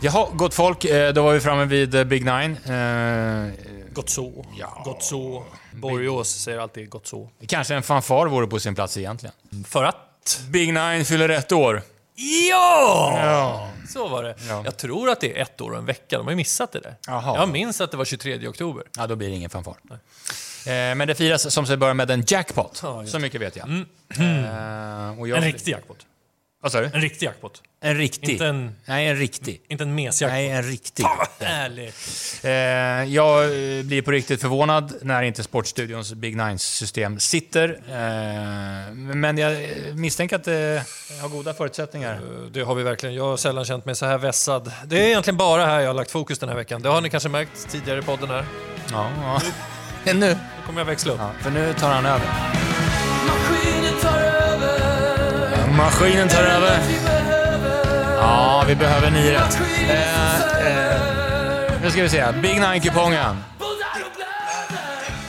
Jaha, gott folk. Eh, Då var vi framme vid eh, Big Nine. Eh, Gott så. Ja. Gott så. Borgås säger alltid gott så. Kanske en fanfar vore på sin plats egentligen. För att? Big Nine fyller ett år. Ja! Ja. Så var det. Ja. Jag tror att det är ett år och en vecka. De har ju missat det där. Jaha. Jag minns att det var 23 oktober. Ja, då blir det ingen fanfar. Eh, Men det firas som sig bör med en jackpot. Ja, så mycket vet jag. Eh, och jag En riktig jackpot. Vad sa du? En riktig jackpot. En riktig? Inte en, Nej, en riktig. inte en mesjackpot. Nej, en riktig. Fan vad härligt. Eh, jag eh, blir på riktigt förvånad när inte Sportstudions Big Nines-system sitter. Eh, men jag misstänker att det har goda förutsättningar. Det har vi verkligen. Jag har sällan känt mig så här vässad. Det är egentligen bara här jag har lagt fokus den här veckan. Det har ni kanske märkt tidigare i podden här. Ja, ja. Nu. Nu kommer jag växla upp. Ja, för nu tar han över. Maskinen tar över. Ja, vi behöver nio rätt. Eh, eh, nu ska vi se. Big Nine-kupongen.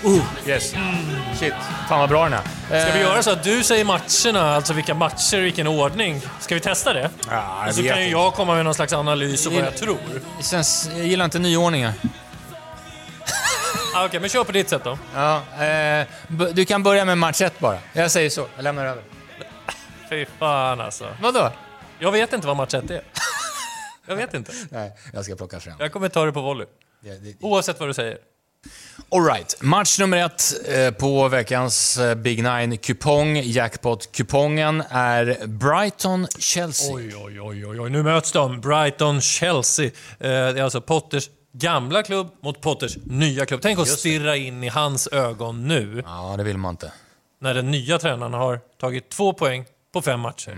Blöder. Yes. Shit. Fan vad bra den är. Ska vi Eh, göra så att du säger matcherna, alltså vilka matcher och vilken ordning? Ska vi testa det? Ja, jag så kan ju jag komma med någon slags analys och vad jag tror. Känns, jag gillar inte nyordningar. Ah, Okej, men kör på ditt sätt då. Ja, eh, du kan börja med match ett bara. Jag säger så. Jag lämnar över. Fy fan alltså. Vadå? Jag vet inte vad match 1 är. Jag vet inte. Nej, jag ska plocka fram. Jag kommer ta det på volley. Det, det, Oavsett vad du säger. All right. Match nummer ett eh, på veckans eh, Big Nine-kupong, jackpot-kupongen, är Brighton-Chelsea. Oj, oj, oj, oj, oj. Nu möts de. Brighton-Chelsea. Eh, det är alltså Potters gamla klubb mot Potters nya klubb. Tänk att stirra in i hans ögon nu, Ja, det vill man inte. när den nya tränaren har tagit två poäng på fem matcher.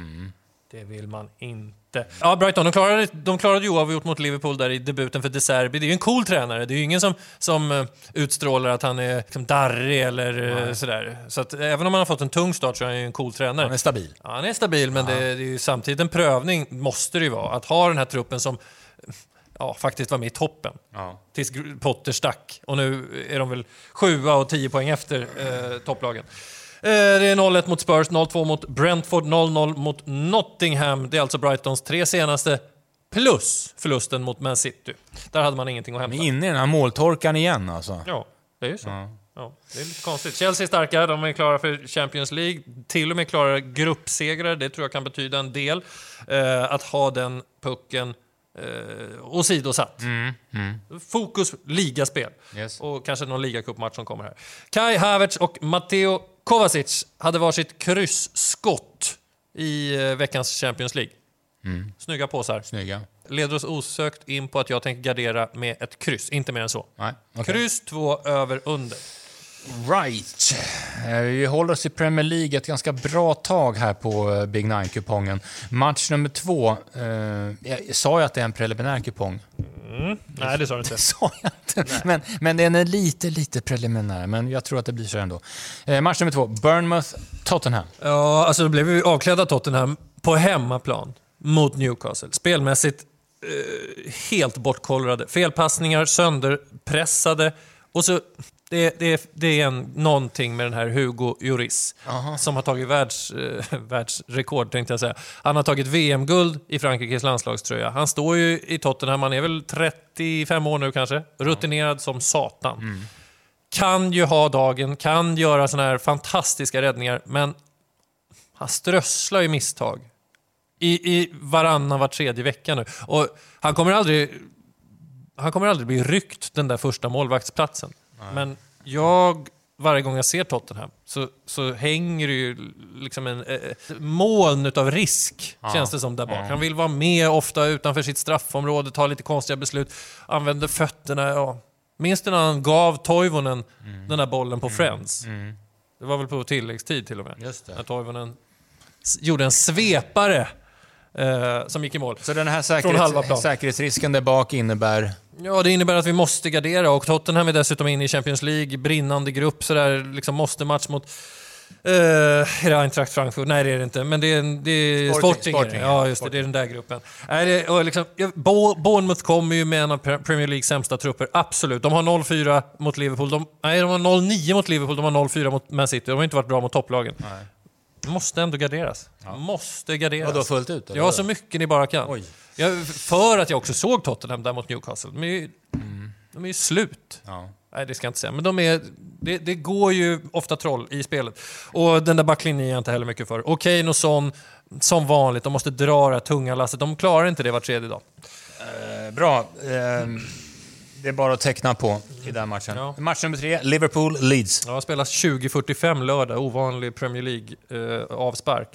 Det vill man inte. Ja, Brighton, de klarade, de klarade ju oavgjort mot Liverpool där i debuten för De Serbi. Det är ju en cool tränare. Det är ju ingen som, som eh, utstrålar att han är liksom darrig eller eh, sådär. Så att även om han har fått en tung start så är han ju en cool tränare. Han är stabil. Ja, han är stabil, men det, det är ju samtidigt en prövning, måste det ju vara. Att ha den här truppen som ja, faktiskt var med i toppen. Ja. Tills Potter stack. Och nu är de väl sjua och tio poäng efter eh, topplagen. Eh, det är 0-1 mot Spurs, 0-2 mot Brentford, 0-0 mot Nottingham. Det är alltså Brightons tre senaste, plus förlusten mot Man City. Där hade man ingenting att hämta. Men inne i den här måltorkan igen alltså. Ja, det är ju så. Ja. det är lite konstigt. Chelsea är starka, de är klara för Champions League. Till och med klara gruppsegrar, det tror jag kan betyda en del. Eh, att ha den pucken eh, åsidosatt. Fokus ligaspel. Yes. Och kanske någon ligacupmatch som kommer här. Kai Havertz och Matteo Kovacic hade varsitt kryssskott i eh, veckans Champions League. Snygga påsar. Snygga. Leder oss osökt in på att jag tänker gardera med ett kryss, inte mer än så. Nej, okej. Kryss två över under. Right. Eh, Vi håller oss i Premier League ett ganska bra tag här på eh, Big Nine-kupongen. Match nummer två. Eh, jag sa jag att det är en preliminär kupong? Nej, det sa du inte. sa jag inte. Men, men den är lite, lite preliminär. Men jag tror att det blir så ändå. Eh, match nummer två. Bournemouth-Tottenham. Ja, alltså då blev vi avklädda Tottenham på hemmaplan mot Newcastle. Spelmässigt eh, helt bortkollrade. Felpassningar, sönderpressade. Och så, det, det, det är en, någonting med den här Hugo Lloris som har tagit världs, eh, världsrekord, tänkte jag säga. Han har tagit VM-guld i Frankrikes landslagströja. Han står ju i Tottenham, han är väl 35 år nu kanske. Rutinerad som satan. Kan ju ha dagen, kan göra såna här fantastiska räddningar, men han strösslar ju misstag. I, I varannan, var tredje vecka nu. Och han kommer aldrig... Han kommer aldrig bli ryckt den där första målvaktsplatsen. Men jag, varje gång jag ser Tottenham, så, så hänger det ju liksom en eh, moln av risk, känns det som, där bak. Han vill vara med ofta utanför sitt straffområde, ta lite konstiga beslut, använder fötterna. Ja. Minns du när han gav Toivonen den där bollen på Friends? Det var väl på tilläggstid till och med. Just det. När Toivonen gjorde en svepare eh, som gick i mål. Så den här säkerhets, säkerhetsrisken där bak innebär... Ja, det innebär att vi måste gardera och Tottenham är dessutom inne i Champions League, brinnande grupp sådär, liksom måste match mot Uh, är det Eintracht Frankfurt? Nej, det är det inte. Men det är, det är Sporting, Sporting. Ja, ja. just det. Det är den där gruppen. Nej, det, och liksom, ja, Bo- Bournemouth kommer ju med en av Pre- Premier Leagues sämsta trupper. Absolut. De har 0-4 mot Liverpool. De, nej, de har 0-9 mot Liverpool. De har 0-4 mot Man City. De har inte varit bra mot topplagen. Måste ändå garderas. Måste garderas. Vadå, fullt ut? eller Ja, så mycket ni bara kan. Oj. Jag, för att jag också såg Tottenham där mot Newcastle. De är ju, de är ju slut. Ja. Nej, det ska jag inte säga. Men de är, det, det går ju ofta troll i spelet. Och den där backlinjen är jag inte heller mycket för. Kane och Son, som vanligt, de måste dra det här tunga lasset. De klarar inte det var tredje dag. Eh, bra. Eh, det är bara att teckna på i den matchen. Ja. Match nummer tre, Liverpool-Leeds. Ja, spelas 20.45 lördag, ovanlig Premier League-avspark.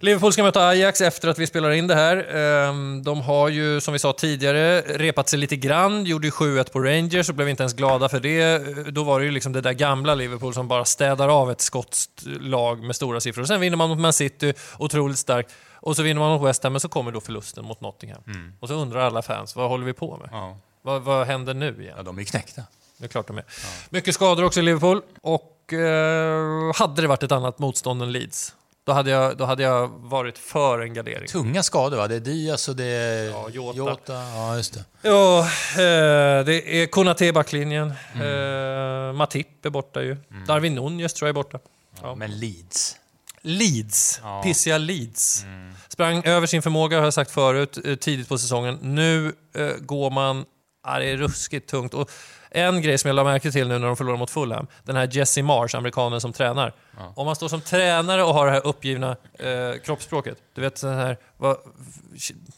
Liverpool ska möta Ajax efter att vi spelar in det här. Ehm, De har ju, som vi sa tidigare, repat sig lite grann. Gjorde ju 7-1 på Rangers och blev inte ens glada för det. Eh, Då var det ju liksom det där gamla Liverpool som bara städar av ett skotskt lag med stora siffror. Och sen vinner man mot Man City, otroligt starkt. Och så vinner man mot West Ham, men så kommer då förlusten mot Nottingham. Och så undrar alla fans, vad håller vi på med? Ja. Vad, vad händer nu igen? ja, de är knäckta. Det är klart de är. Mycket skador också i Liverpool. Och eh, hade det varit ett annat motstånd än Leeds, då hade jag, då hade jag varit för en gardering. Tunga skador va? Det är Diaz och det är Ja, Jota. Ja, just det. Ja, eh, det är Konate i backlinjen. Eh, Matip är borta ju. Darwin Nunez tror jag är borta. Ja. Men Leeds. Leeds, Ja. pissiga Leeds. Sprang över sin förmåga har jag sagt förut, eh, tidigt på säsongen. Nu eh, går man, ja, det är ruskigt tungt. Och en grej som jag la märke till nu när de förlorade mot Fulham, den här Jesse Marsh, amerikanen som tränar. Om man står som tränare och har det här uppgivna eh, kroppsspråket, du vet den här, vad,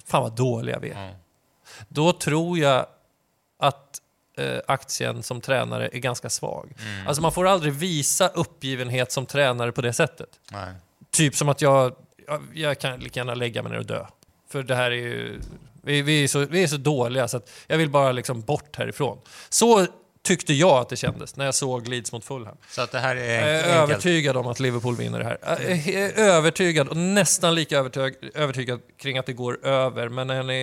fan vad dåliga vi är. Ja. Då tror jag att eh, aktien som tränare är ganska svag. Alltså man får aldrig visa uppgivenhet som tränare på det sättet. Nej. Typ som att jag, jag, jag kan lika gärna lägga mig ner och dö. För det här är ju... Vi, vi, är, så, vi är så dåliga så att jag vill bara liksom bort härifrån. Så tyckte jag att det kändes när jag såg Leeds mot Fulham. Så att det här är Jag är enkelt. övertygad om att Liverpool vinner det här. Jag är övertygad och nästan lika övertygad, kring att det går över. Men är ni,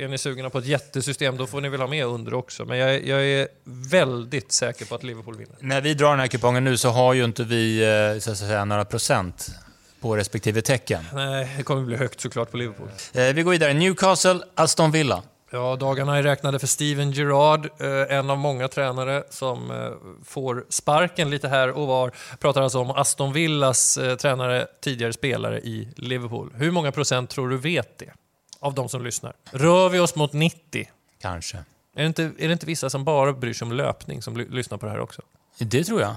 är ni sugna på ett jättesystem då får ni väl ha med under också. Men jag, är- jag är väldigt säker på att Liverpool vinner. När vi drar den här kupongen nu så har ju inte vi eh, så att säga, några procent på respektive tecken. Nej, det kommer bli högt såklart på Liverpool. Eh, Vi går vidare. Newcastle, Aston Villa. Ja, dagarna är räknade för Steven Gerrard, eh, en av många tränare som eh, får sparken lite här och var. Pratar alltså om Aston Villas tränare, tidigare spelare i Liverpool. Hur många procent tror du vet det? Av de som lyssnar. Rör vi oss mot 90? Kanske. Är det inte, är det inte vissa som bara bryr sig om löpning som ly- lyssnar på det här också? Det tror jag.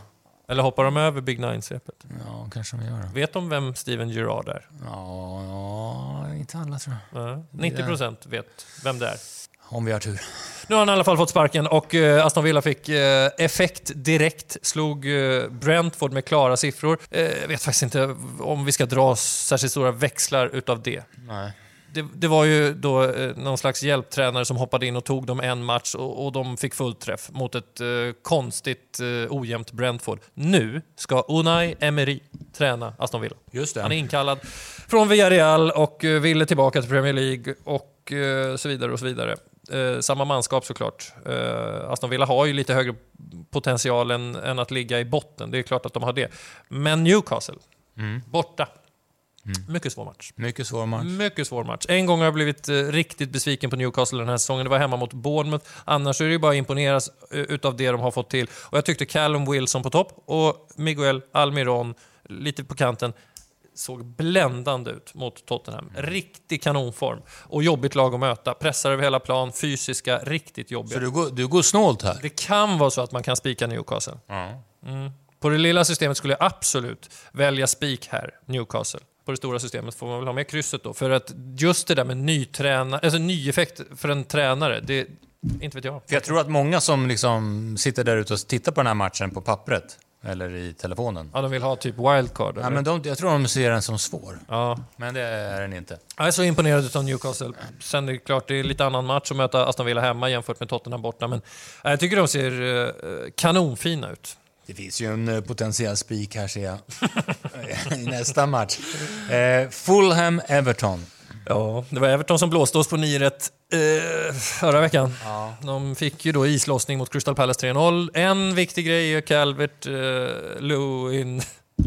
Eller hoppar de över Big Nine-svepet? Ja, kanske de gör. Vet de vem Steven Gerrard är? Ja, ja, inte alla tror jag. Ja, 90 procent vet vem det är. Om vi har tur. Nu har han i alla fall fått sparken och eh, Aston Villa fick eh, effekt direkt. Slog eh, Brentford med klara siffror. Eh, jag vet faktiskt inte om vi ska dra särskilt stora växlar utav det. Nej. Det, det var ju då eh, någon slags hjälptränare som hoppade in och tog dem en match och, och de fick fullträff mot ett eh, konstigt eh, ojämnt Brentford. Nu ska Unai Emery träna Aston Villa. Just det. Han är inkallad från Villarreal och eh, ville tillbaka till Premier League och eh, så vidare och så vidare. Eh, samma manskap såklart. Eh, Aston Villa har ju lite högre potential än, än att ligga i botten. Det är klart att de har det. Men Newcastle, borta. Mycket svår match. Mycket svår match. Mycket svår match. En gång har jag blivit eh, riktigt besviken på Newcastle den här säsongen. Det var hemma mot Bournemouth. Annars är det ju bara att imponeras eh, utav det de har fått till. Och jag tyckte Callum Wilson på topp och Miguel Almiron lite på kanten såg bländande ut mot Tottenham. Riktig kanonform. Och jobbigt lag att möta. Pressar över hela plan, fysiska, riktigt jobbiga. Så du går, du går snålt här? Det kan vara så att man kan spika Newcastle. Ja. På det lilla systemet skulle jag absolut välja spik här, Newcastle. På det stora systemet får man väl ha med krysset då. För att just det där med ny, träna, alltså ny effekt för en tränare, det... Inte vet jag. För jag tror att många som liksom sitter där ute och tittar på den här matchen på pappret, eller i telefonen, Ja, de vill ha typ wildcard. ja, men de, jag tror de ser den som svår. ja. Men det är den inte. Jag är så imponerad av Newcastle. Sen är det klart, det är lite annan match att möta Aston Villa hemma jämfört med Tottenham borta. Men eh, jag tycker de ser eh, kanonfina ut. Det finns ju en eh, potentiell spik här ser jag. I nästa match. Eh, Fulham-Everton. Ja, det var Everton som blåste oss på 9 rätt eh, förra veckan. De fick ju då islossning mot Crystal Palace 3-0. En viktig grej är Calvert eh, Lewin.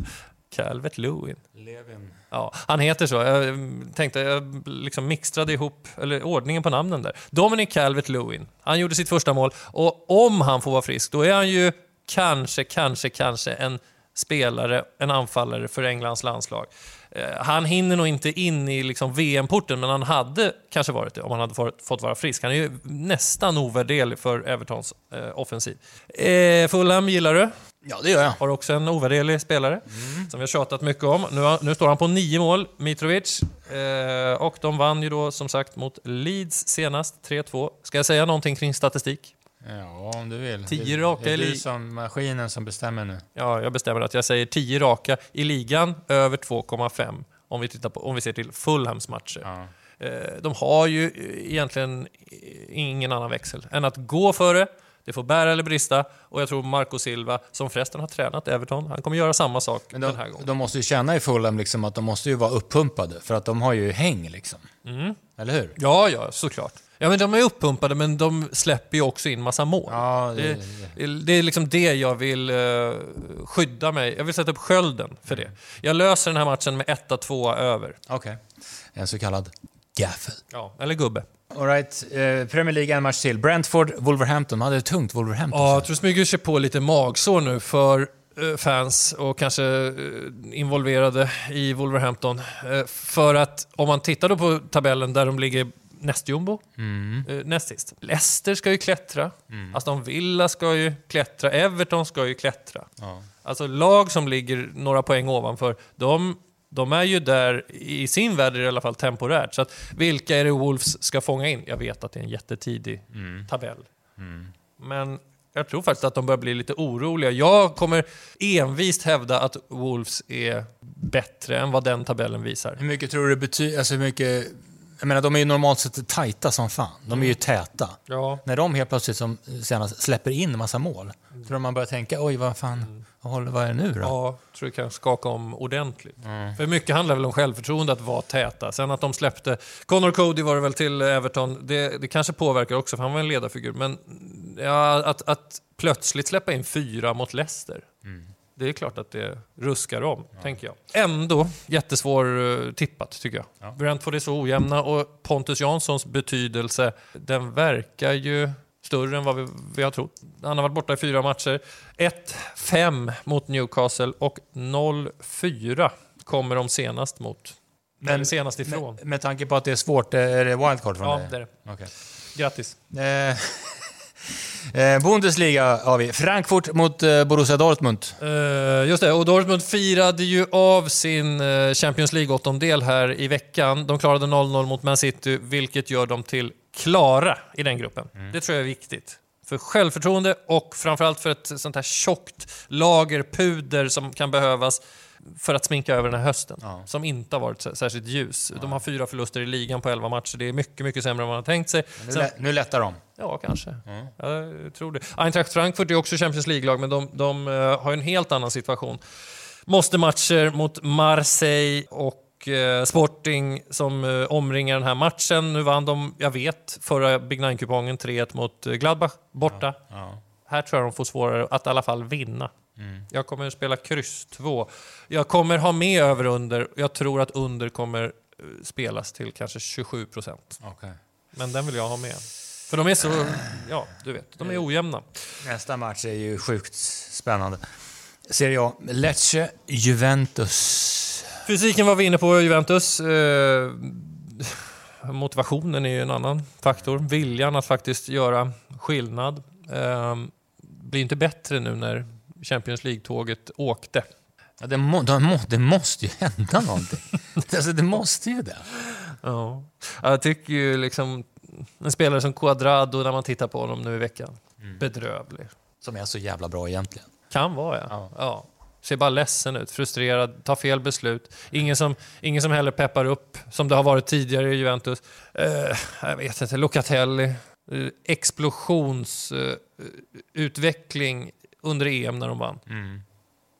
Calvert Lewin? Levin. Ja, han heter så. Jag mm, tänkte, jag liksom mixtrade ihop eller ordningen på namnen där. Dominic Calvert-Lewin. Han gjorde sitt första mål och om han får vara frisk, då är han ju kanske, kanske, kanske en spelare, en anfallare för Englands landslag. Eh, han hinner nog inte in i liksom VM-porten, men han hade kanske varit det om han hade fått, vara frisk. Han är ju nästan ovärderlig för Evertons eh, offensiv. Eh, Fulham gillar du? Ja, det gör jag. Har också en ovärderlig spelare som vi har tjatat mycket om. Nu, nu står han på nio mål, Mitrovic. Eh, och de vann ju då som sagt mot Leeds senast, 3-2. Ska jag säga någonting kring statistik? Ja, om du vill. Tio raka Det är du som maskinen som bestämmer nu. Ja, jag bestämmer att jag säger 10 raka i ligan, över 2,5 om vi, tittar på, om vi ser till Fulhams matcher. Ja. Eh, De har ju egentligen ingen annan växel än att gå före, det får bära eller brista och jag tror Marco Silva, som förresten har tränat Everton, han kommer göra samma sak Men den här de, gången. de måste ju känna i Fulham liksom att de måste ju vara uppumpade, för att de har ju häng liksom. Mm. Eller hur? Ja, ja, såklart. Ja, men de är uppumpade, men de släpper ju också in massa mål. Ja, det, Det, det är liksom det jag vill eh, skydda mig. Jag vill sätta upp skölden för det. Jag löser den här matchen med 1-2 över. Okej. En så kallad gaffel. Ja, eller gubbe. All right. eh, Premier League en match till. Brentford, Wolverhampton. De hade det tungt, Wolverhampton. Ja, jag tror smyger sig på lite magsår nu för eh, fans och kanske eh, involverade i Wolverhampton. Eh, För att om man tittar då på tabellen där de ligger näst jumbo, eh, näst sist. Leicester ska ju klättra, Aston Villa ska ju klättra, Everton ska ju klättra. Ja. Alltså lag som ligger några poäng ovanför, de, de är ju där, i sin värld i alla fall temporärt. Så att, vilka är det Wolves ska fånga in? Jag vet att det är en jättetidig tabell. Men jag tror faktiskt att de börjar bli lite oroliga. Jag kommer envist hävda att Wolves är bättre än vad den tabellen visar. Hur mycket tror du det betyder... Alltså hur mycket... Jag menar, de är ju normalt sett tajta som fan. De är ju täta. Ja. När de helt plötsligt som senast släpper in massa mål, tror du man börjar tänka oj, vad fan, vad, håller, vad är det nu då? Ja, tror det kan skaka om ordentligt. För mycket handlar väl om självförtroende, att vara täta. Sen att de släppte... Connor Cody var det väl till Everton, det, det kanske påverkar också, för han var en ledarfigur. Men ja, att, att plötsligt släppa in fyra mot Leicester, det är klart att det ruskar om, tänker jag. Ändå jättesvår uh, tippat, tycker jag. Ja. Brentford är så ojämna och Pontus Janssons betydelse, den verkar ju större än vad vi, vi har trott. Han har varit borta i fyra matcher. 1-5 mot Newcastle och 0-4 kommer de senast mot. Men- Eller senast ifrån. Med, med tanke på att det är svårt, är det wildcard från ja, dig? det är det. Okej. Grattis. Eh, Bundesliga har vi. Frankfurt mot eh, Borussia Dortmund. Eh, just det, och Dortmund firade ju av sin eh, Champions League-åttondel här i veckan. De klarade 0-0 mot Man City, vilket gör dem till klara i den gruppen. Det tror jag är viktigt. För självförtroende och framförallt för ett sånt här tjockt lager puder som kan behövas för att sminka över den här hösten. Ja. Som inte har varit särskilt ljus. De har fyra förluster i ligan på 11 matcher. Det är mycket, mycket sämre än man har tänkt sig. Nu, Sen- lä- nu lättar de. Ja, kanske. Jag tror det. Eintracht Frankfurt är också Champions League-lag, men de, de eh, har en helt annan situation. Måste matcher mot Marseille och eh, Sporting som eh, omringar den här matchen. Nu vann de, jag vet, förra Big Nine-kupongen 3-1 mot Gladbach borta. Ja. Här tror jag de får svårare att i alla fall vinna. Jag kommer spela kryss 2. Jag kommer ha med över under. Jag tror att under kommer eh, spelas till kanske 27 procent. Okej. Men den vill jag ha med. För de är så, ja du vet, de är ojämna. Nästa match är ju sjukt spännande. Serie A. Lecce, Juventus. Fysiken var vi inne på, Juventus. Eh, motivationen är ju en annan faktor. Viljan att faktiskt göra skillnad. Eh, blir inte bättre nu när Champions League-tåget åkte. Ja, det, må, det, må, det måste ju hända någonting. alltså, det måste ju det. Ja. Jag tycker ju liksom en spelare som Cuadrado när man tittar på honom nu i veckan. Bedrövlig. Som är så jävla bra egentligen. Kan vara ja. Ja. ja. Ser bara ledsen ut, frustrerad, tar fel beslut. Ingen som, ingen som heller peppar upp, som det har varit tidigare i Juventus. Eh, jag vet inte, Locatelli. Eh, explosionsutveckling utveckling under EM när de vann.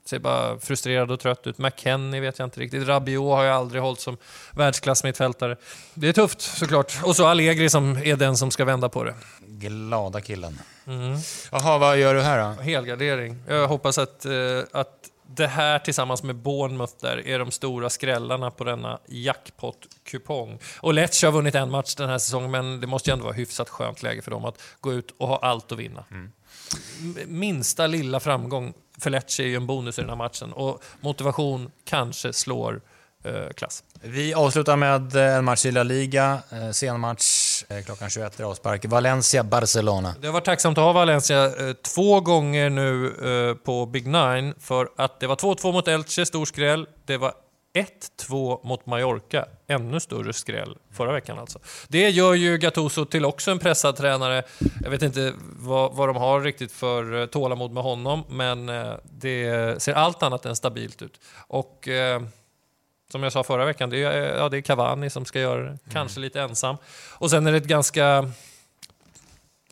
Ser bara frustrerad och trött ut. McKennie vet jag inte riktigt. Rabiot har jag aldrig hållit som världsklassmittfältare. Det är tufft såklart. Och så Allegri som är den som ska vända på det. Glada killen. Jaha, vad gör du här då? Helgardering. Jag hoppas att, eh, att det här tillsammans med Bournemouth där är de stora skrällarna på denna jackpot-kupong. Och Lecce har vunnit en match den här säsongen, men det måste ju ändå vara hyfsat skönt läge för dem att gå ut och ha allt att vinna. M- Minsta lilla framgång för Lecce är ju en bonus i den här matchen och motivation kanske slår eh, klass. Vi avslutar med eh, en match i La Liga. Eh, Sen match Eh, klockan 21 avspark. Valencia-Barcelona. Det har varit tacksamt att ha Valencia eh, två gånger nu eh, på Big Nine för att det var 2-2 mot Elche, stor skräll. Det var 1-2 mot Mallorca, ännu större skräll förra veckan alltså. Det gör ju Gattuso till också en pressad tränare. Jag vet inte vad, vad de har riktigt för eh, tålamod med honom, men eh, det ser allt annat än stabilt ut. Och eh, som jag sa förra veckan, det är, ja, det är Cavani som ska göra det, kanske lite ensam. Och sen är det ett ganska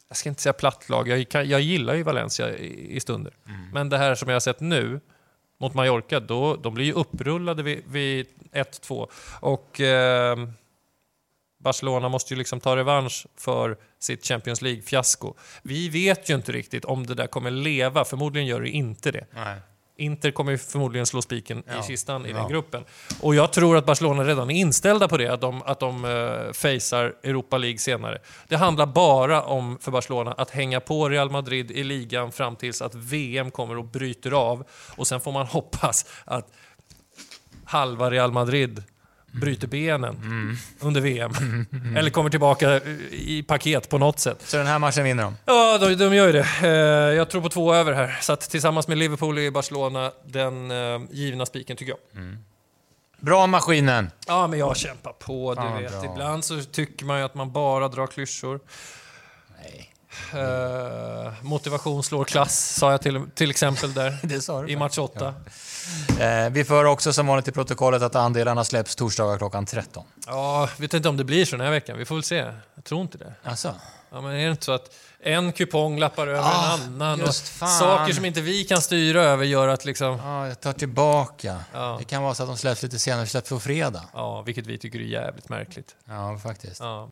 jag ska inte säga platt lag, jag, jag gillar ju Valencia i, i stunder. Men det här som jag har sett nu mot Mallorca, då, de blir ju upprullade vid, vid 1-2. Och eh, Barcelona måste ju liksom ta revansch för sitt Champions League-fiasko. Vi vet ju inte riktigt om det där kommer leva, förmodligen gör det inte det. Nej. Inter kommer förmodligen slå spiken Ja. i kistan i Ja. den gruppen. Och jag tror att Barcelona redan är inställda på det, att de, att de uh, facear Europa League senare. Det handlar bara om, för Barcelona, att hänga på Real Madrid i ligan fram tills att VM kommer och bryter av. Och sen får man hoppas att halva Real Madrid bryter benen Mm. under VM. Eller kommer tillbaka i paket på något sätt. Så den här matchen vinner de. Ja, de, de gör ju det. Eh, jag tror på två över här. Så tillsammans med Liverpool i Barcelona, den eh, givna spiken tycker jag. Bra maskinen! Ja, men jag kämpar på. Du Fan, vet, bra. ibland så tycker man ju att man bara drar klyschor. Nej. Eh, motivation slår klass, sa jag till, till exempel där. Det sa du I match 8. Eh, vi för också som vanligt i protokollet att andelarna släpps torsdagar klockan 13. Ja, vet inte om det blir så den här veckan. Vi får väl se. Jag tror inte det. Alltså. Ja, men är det inte så att en kupong lappar över Ah, en annan? Och just fan. saker som inte vi kan styra över gör att liksom... Ja, jag tar tillbaka. Ja. Det kan vara så att de släpps lite senare, släpps på fredag. Ja, vilket vi tycker är jävligt märkligt. Ja, faktiskt. Ja.